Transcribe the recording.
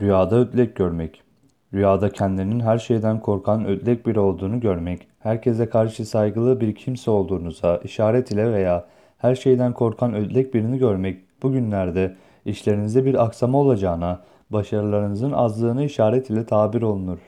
Rüyada ödlek görmek. Rüyada kendinin her şeyden korkan ödlek biri olduğunu görmek, herkese karşı saygılı bir kimse olduğunuza işaret ile veya her şeyden korkan ödlek birini görmek bugünlerde işlerinizde bir aksama olacağına, başarılarınızın azlığını işaret ile tabir olunur.